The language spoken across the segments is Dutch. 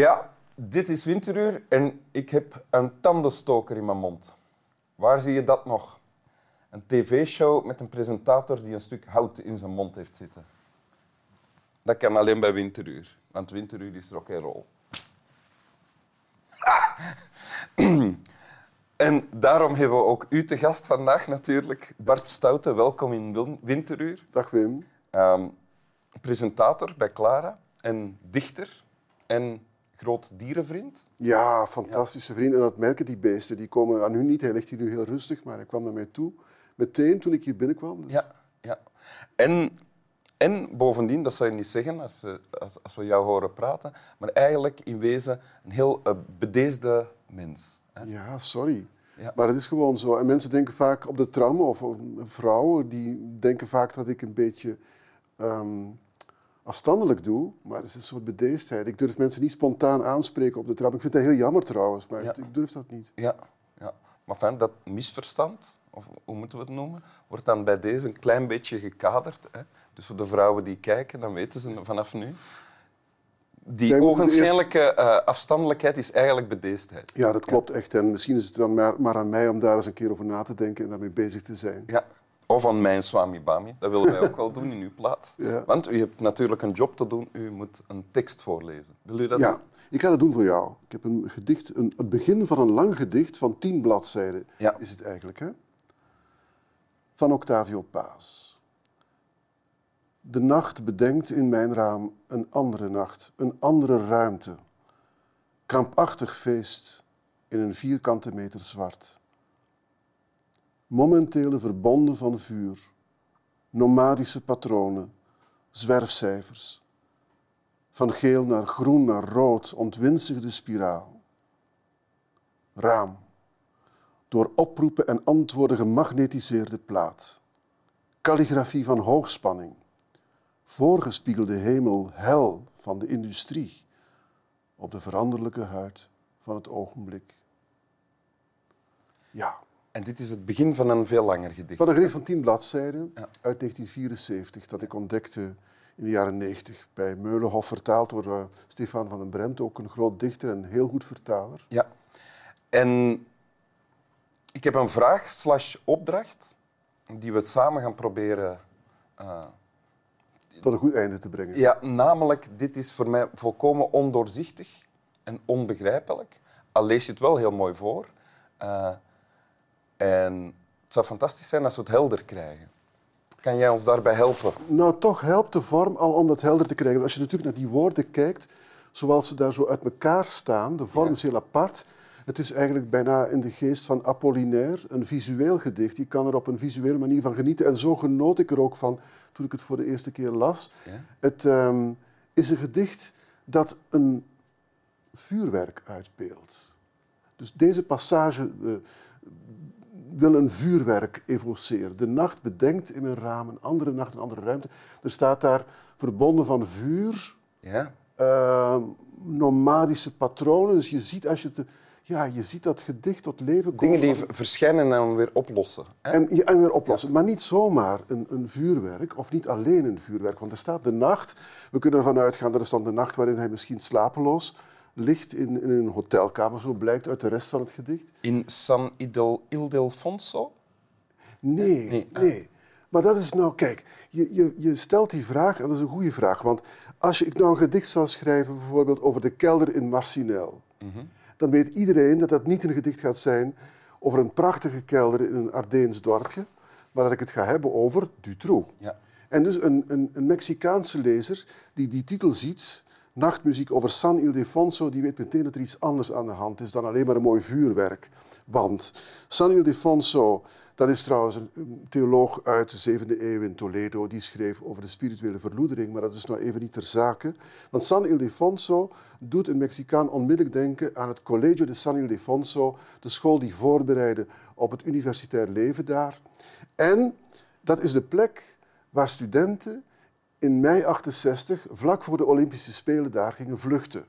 Ja, dit is Winteruur en ik heb een tandenstoker in mijn mond. Waar zie je dat nog? Een tv-show met een presentator die een stuk hout in zijn mond heeft zitten. Dat kan alleen bij Winteruur, want Winteruur is rock en roll. En daarom hebben we ook u te gast vandaag natuurlijk. Bart Stoute, welkom in Win- Winteruur. Dag Wim. Ehm, presentator bij Clara en dichter en groot dierenvriend. Ja, fantastische vrienden. En dat merken die beesten. Die komen aan u niet. Hij ligt hier nu heel rustig, maar hij kwam naar mij toe. Meteen toen ik hier binnenkwam. Dus Ja, ja. En, en bovendien, dat zou je niet zeggen als, eh, als, als we jou horen praten, maar eigenlijk in wezen een heel eh, bedeesde mens. Hè? ja sorry. Ja. Maar het is gewoon zo. En mensen denken vaak op de tram, of, of vrouwen, die denken vaak dat ik een beetje ehm, afstandelijk doe. Maar het is een soort bedeesdheid. Ik durf mensen niet spontaan aanspreken op de tram. Ik vind dat heel jammer trouwens, maar Ja. ik durf dat niet. Ja, ja. Maar fijn, dat misverstand, of hoe moeten we het noemen, wordt dan bij deze een klein beetje gekaderd. Hè? Dus voor de vrouwen die kijken, dan weten ze vanaf nu. Die ogenschijnlijke eh, afstandelijkheid is eigenlijk bedeesdheid. Ja, dat klopt echt. En misschien is het dan maar, maar aan mij om daar eens een keer over na te denken en daarmee bezig te zijn. Ja. Of aan mijn Swami Bami. Dat willen wij ook wel doen in uw plaats. Ja. Want u hebt natuurlijk een job te doen. U moet een tekst voorlezen. Wil u dat Ja, doen? ik ga dat doen voor jou. Ik heb een gedicht, een, het begin van een lang gedicht van tien bladzijden Ja. is het eigenlijk. Hè? Van Octavio Paz. De nacht bedenkt in mijn raam een andere nacht, een andere ruimte. Krampachtig feest in een vierkante meter zwart. Momentele verbonden van vuur, nomadische patronen, zwerfcijfers. Van geel naar groen naar rood ontwinzigde spiraal. Raam. Door oproepen en antwoorden gemagnetiseerde plaat. Kalligrafie van hoogspanning. Voorgespiegelde hemel, hel van de industrie. Op de veranderlijke huid van het ogenblik. Ja, En dit is het begin van een veel langer gedicht. van een gedicht van tien bladzijden Ja. uit 1974 dat ik ontdekte in de jaren 90 bij Meulenhof, vertaald door eh, Stefan van den Bremt, ook een groot dichter en heel goed vertaler. Ja. En ik heb een vraag slash opdracht die we samen gaan proberen... eh, Tot een goed einde te brengen. ja, namelijk, dit is voor mij volkomen ondoorzichtig en onbegrijpelijk. Al lees je het wel heel mooi voor. Eh, en het zou fantastisch zijn als we het helder krijgen. Kan jij ons daarbij helpen? Nou, toch helpt de vorm al om dat helder te krijgen. Als je natuurlijk naar die woorden kijkt, zoals ze daar zo uit elkaar staan, de vorm Ja. is heel apart. Het is eigenlijk bijna in de geest van Apollinaire, een visueel gedicht. Je kan er op een visuele manier van genieten. En zo genoot ik er ook van toen ik het voor de eerste keer las. Ja? Het ehm, is een gedicht dat een vuurwerk uitbeeldt. Dus deze passage eh, wil een vuurwerk evoceren. De nacht bedenkt in een raam, een andere nacht, een andere ruimte. Er staat daar verbonden van vuur, Ja? eh, nomadische patronen. Dus je ziet, als je te, ja, je ziet dat gedicht tot leven komen. Dingen die van- verschijnen en dan weer oplossen. Hè? en, ja, en weer oplossen. Maar niet zomaar een, een vuurwerk, of niet alleen een vuurwerk. Want er staat de nacht. We kunnen ervan uitgaan dat is dan de nacht waarin hij misschien slapeloos ligt in, in een hotelkamer. Zo blijkt uit de rest van het gedicht. In San Idel, Ildefonso? Nee, Nee, nee. ah. Maar dat is nou, kijk, je, je, je stelt die vraag en dat is een goede vraag. Want als je ik nou een gedicht zou schrijven, bijvoorbeeld over de kelder in Marcinel, dan weet iedereen dat dat niet een gedicht gaat zijn over een prachtige kelder in een Ardeens dorpje, maar dat ik het ga hebben over Dutroux. Ja. En dus een, een, een Mexicaanse lezer die die titel ziet, nachtmuziek over San Ildefonso, die weet meteen dat er iets anders aan de hand is dan alleen maar een mooi vuurwerk. Want San Ildefonso, dat is trouwens een, theoloog uit de zevende eeuw in Toledo, die schreef over de spirituele verloedering, maar dat is nou even niet ter zake. Want San Ildefonso doet een Mexicaan onmiddellijk denken aan het Colegio de San Ildefonso, de school die voorbereidde op het universitair leven daar. En dat is de plek waar studenten in mei 68, vlak voor de Olympische Spelen daar, gingen vluchten.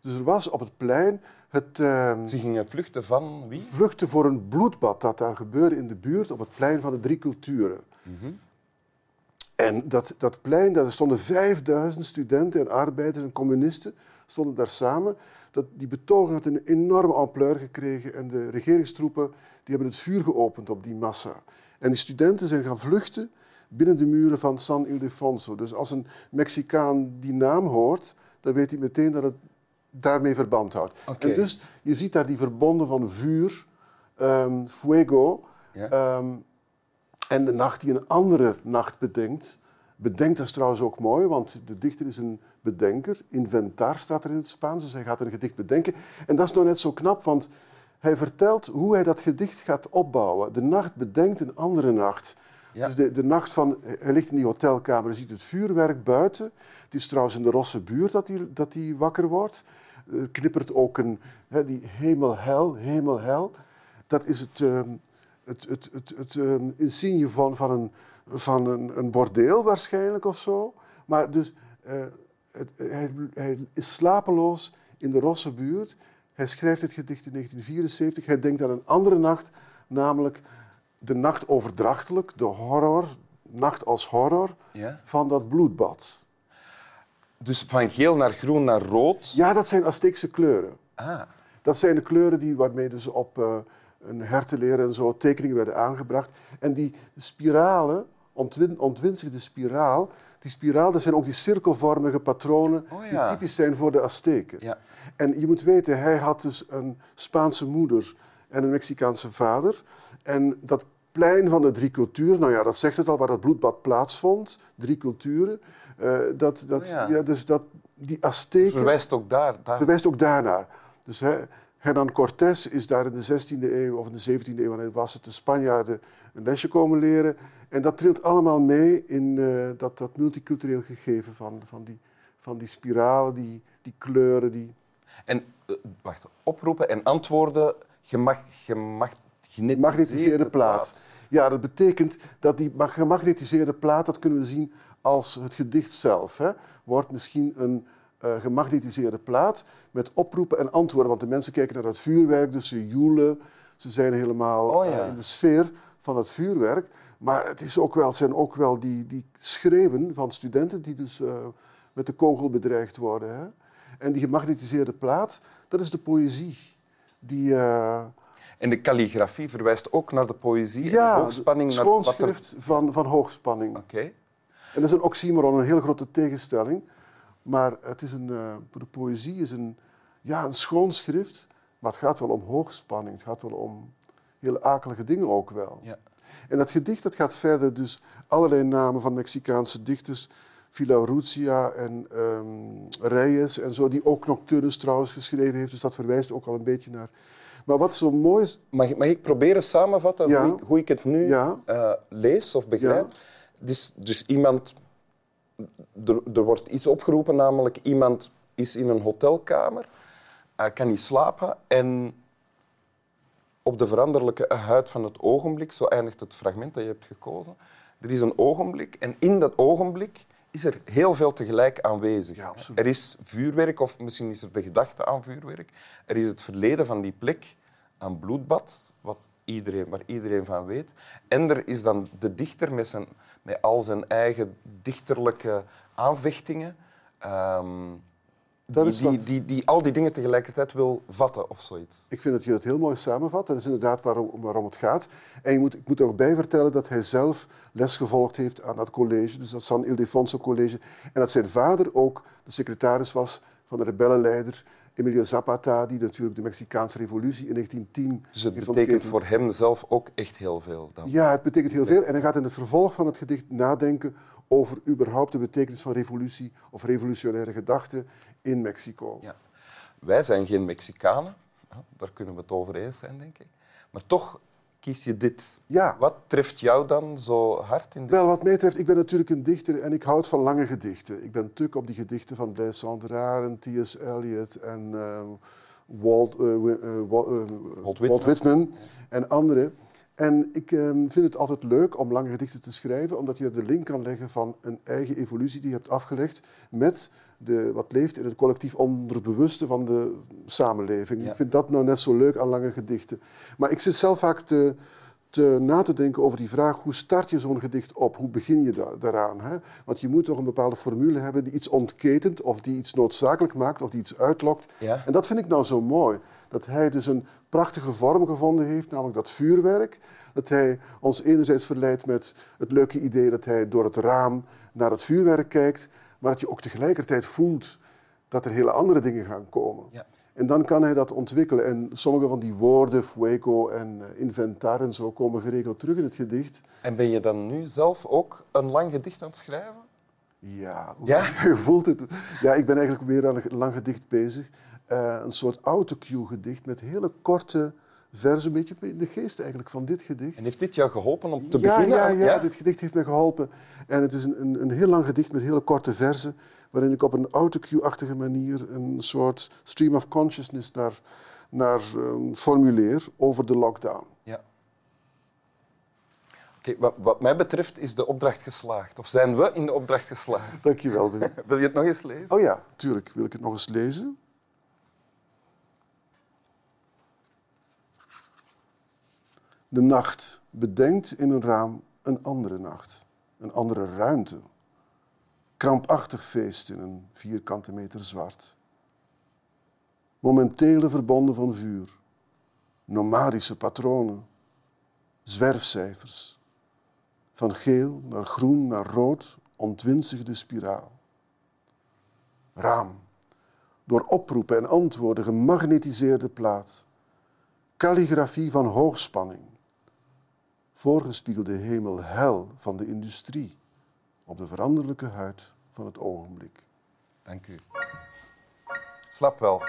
Dus er was op het plein het eh, Ze gingen vluchten van wie? vluchten voor een bloedbad dat daar gebeurde in de buurt op het plein van de drie culturen. En dat, dat plein, daar stonden 5000 studenten en arbeiders en communisten stonden daar samen. Dat, die betoging had een enorme ampleur gekregen en de regeringstroepen die hebben het vuur geopend op die massa. En die studenten zijn gaan vluchten binnen de muren van San Ildefonso. Dus als een Mexicaan die naam hoort, dan weet hij meteen dat het daarmee verband houdt. En dus je ziet daar die verbonden van vuur, ehm, fuego, Ja. ehm, en de nacht die een andere nacht bedenkt. Bedenkt dat is trouwens ook mooi, want de dichter is een bedenker. Inventar staat er in het Spaans, dus hij gaat een gedicht bedenken. En dat is nou net zo knap, want hij vertelt hoe hij dat gedicht gaat opbouwen. De nacht bedenkt een andere nacht. Dus de, de nacht van, hij ligt in die hotelkamer, hij ziet het vuurwerk buiten. Het is trouwens in de Rosse buurt dat hij, dat hij wakker wordt. Er knippert ook een, hè, die hemel, hel, hemel. Dat is het, ehm, het, het, het, het ehm, insigne van, van, een, van een, een bordeel waarschijnlijk of zo. Maar dus, eh, het, hij, hij is slapeloos in de Rosse buurt. Hij schrijft het gedicht in 1974. Hij denkt aan een andere nacht, namelijk de nacht overdrachtelijk, de horror, nacht als horror Ja. van dat bloedbad. Dus van geel naar groen naar rood. Ja, dat zijn Azteekse kleuren. Ah, Dat zijn de kleuren die, waarmee dus op eh, een hertenleer en zo tekeningen werden aangebracht. En die spiralen, ontwin, ontwinzigde spiraal, die spiraal, dat zijn ook die cirkelvormige patronen Oh die typisch zijn voor de Azteken. ja. En je moet weten, hij had dus een Spaanse moeder en een Mexicaanse vader. En dat plein van de drie culturen, nou ja, dat zegt het al, waar dat bloedbad plaatsvond, drie culturen. eh, dat, dat, Oh ja. ja. dus dat, die Azteken Verwijst ook daar. daar. verwijst ook daarnaar. Dus hè, Hernán Cortés is daar in de 16e eeuw of in de 17e eeuw, wanneer was het, de Spanjaarden een lesje komen leren. En dat trilt allemaal mee in eh, dat, dat multicultureel gegeven van, van, die, van die spiralen, die, die kleuren. Die... En, eh, wacht, oproepen en antwoorden gemag, gemag, Magnetiseerde plaat. Ja, dat betekent dat die ma- gemagnetiseerde plaat, dat kunnen we zien als het gedicht zelf. Hè, wordt misschien een eh, gemagnetiseerde plaat met oproepen en antwoorden. Want de mensen kijken naar dat vuurwerk, dus ze joelen. Ze zijn helemaal Oh ja. eh, in de sfeer van het vuurwerk. Maar het, is ook wel, het zijn ook wel die, die schreeuwen van studenten die dus eh, met de kogel bedreigd worden. Hè. En die gemagnetiseerde plaat, dat is de poëzie. Die, eh, En de kalligrafie verwijst ook naar de poëzie en hoogspanning. het naar wat er- schoonschrift van, van hoogspanning. Oké. En dat is een oxymoron, een heel grote tegenstelling. Maar het is een, eh, de poëzie is een, ja, een schoon schrift, maar het gaat wel om hoogspanning. Het gaat wel om hele akelige dingen ook wel. Ja. En dat gedicht dat gaat verder, dus allerlei namen van Mexicaanse dichters, Villaurrutia en ehm, Reyes en zo, die ook Nocturnus trouwens geschreven heeft. Dus dat verwijst ook al een beetje naar. Maar wat zo mooi is, Mag, mag ik proberen samenvatten Ja. hoe, ik, hoe ik het nu Ja. eh, lees of begrijp? Dus, dus iemand, er, er wordt iets opgeroepen, namelijk iemand is in een hotelkamer, hij kan niet slapen en op de veranderlijke huid van het ogenblik, zo eindigt het fragment dat je hebt gekozen, er is een ogenblik en in dat ogenblik is er heel veel tegelijk aanwezig. Ja, er is vuurwerk, of misschien is er de gedachte aan vuurwerk. Er is het verleden van die plek aan bloedbad, wat iedereen, waar iedereen van weet. En er is dan de dichter met, zijn, met al zijn eigen dichterlijke aanvechtingen, ehm, Dat die, is die, die, die al die dingen tegelijkertijd wil vatten of zoiets. Ik vind dat je dat heel mooi samenvat. Dat is inderdaad waarom, waarom het gaat. En je moet, ik moet er ook bij vertellen dat hij zelf les gevolgd heeft aan dat college, dus dat San Ildefonso College. En dat zijn vader ook de secretaris was van de rebellenleider Emilio Zapata, die natuurlijk de Mexicaanse revolutie in 1910 Dus het betekent voor hem zelf ook echt heel veel. Dan. Ja, het betekent heel veel. En hij gaat in het vervolg van het gedicht nadenken over überhaupt de betekenis van revolutie of revolutionaire gedachten in Mexico. Ja. Wij zijn geen Mexicanen, daar kunnen we het over eens zijn, denk ik. Maar toch kies je dit. Ja. Wat treft jou dan zo hard in dit? Wel, wat mij betreft, ik ben natuurlijk een dichter en ik houd van lange gedichten. Ik ben tuk op die gedichten van Blaise Cendraren, T.S. Eliot en eh, Walt, eh, eh, Wa- Walt Walt, Whitman. Whitman en anderen. En ik eh, vind het altijd leuk om lange gedichten te schrijven, omdat je de link kan leggen van een eigen evolutie die je hebt afgelegd met de, wat leeft in het collectief onderbewuste van de samenleving. Ja. Ik vind dat nou net zo leuk aan lange gedichten. Maar ik zit zelf vaak te, te, na te denken over die vraag, hoe start je zo'n gedicht op? Hoe begin je da daaraan? Hè? Want je moet toch een bepaalde formule hebben die iets ontketent, of die iets noodzakelijk maakt, of die iets uitlokt. Ja. En dat vind ik nou zo mooi. Dat hij dus een prachtige vorm gevonden heeft, namelijk dat vuurwerk. Dat hij ons enerzijds verleidt met het leuke idee dat hij door het raam naar het vuurwerk kijkt, maar dat je ook tegelijkertijd voelt dat er hele andere dingen gaan komen. Ja. En dan kan hij dat ontwikkelen. En sommige van die woorden, fuego en eh, inventar en zo, komen geregeld terug in het gedicht. En ben je dan nu zelf ook een lang gedicht aan het schrijven? Ja, Ja? je voelt het. Ja, ik ben eigenlijk weer aan een lang gedicht bezig. Eh, een soort autocue gedicht met hele korte verzen, een beetje in de geest eigenlijk van dit gedicht. En heeft dit jou geholpen om te ja, beginnen? Ja, ja, dit gedicht heeft mij geholpen. En het is een, een, een heel lang gedicht met hele korte verzen, waarin ik op een autocue-achtige manier een soort stream of consciousness naar, naar ehm, formuleer over de lockdown. Ja. Oké, wat, wat mij betreft is de opdracht geslaagd. Of zijn we in de opdracht geslaagd? Dankjewel, Wim. Wil je het nog eens lezen? Oh ja, tuurlijk. Wil ik het nog eens lezen? De nacht bedenkt in een raam een andere nacht, een andere ruimte. Krampachtig feest in een vierkante meter zwart. Momentele verbonden van vuur, nomadische patronen, zwerfcijfers. Van geel naar groen naar rood ontwinzigde spiraal raam. Door oproepen en antwoorden gemagnetiseerde plaat. Kalligrafie van hoogspanning. Voorgespiegelde hemel hel van de industrie op de veranderlijke huid van het ogenblik. Dank u. Slap wel.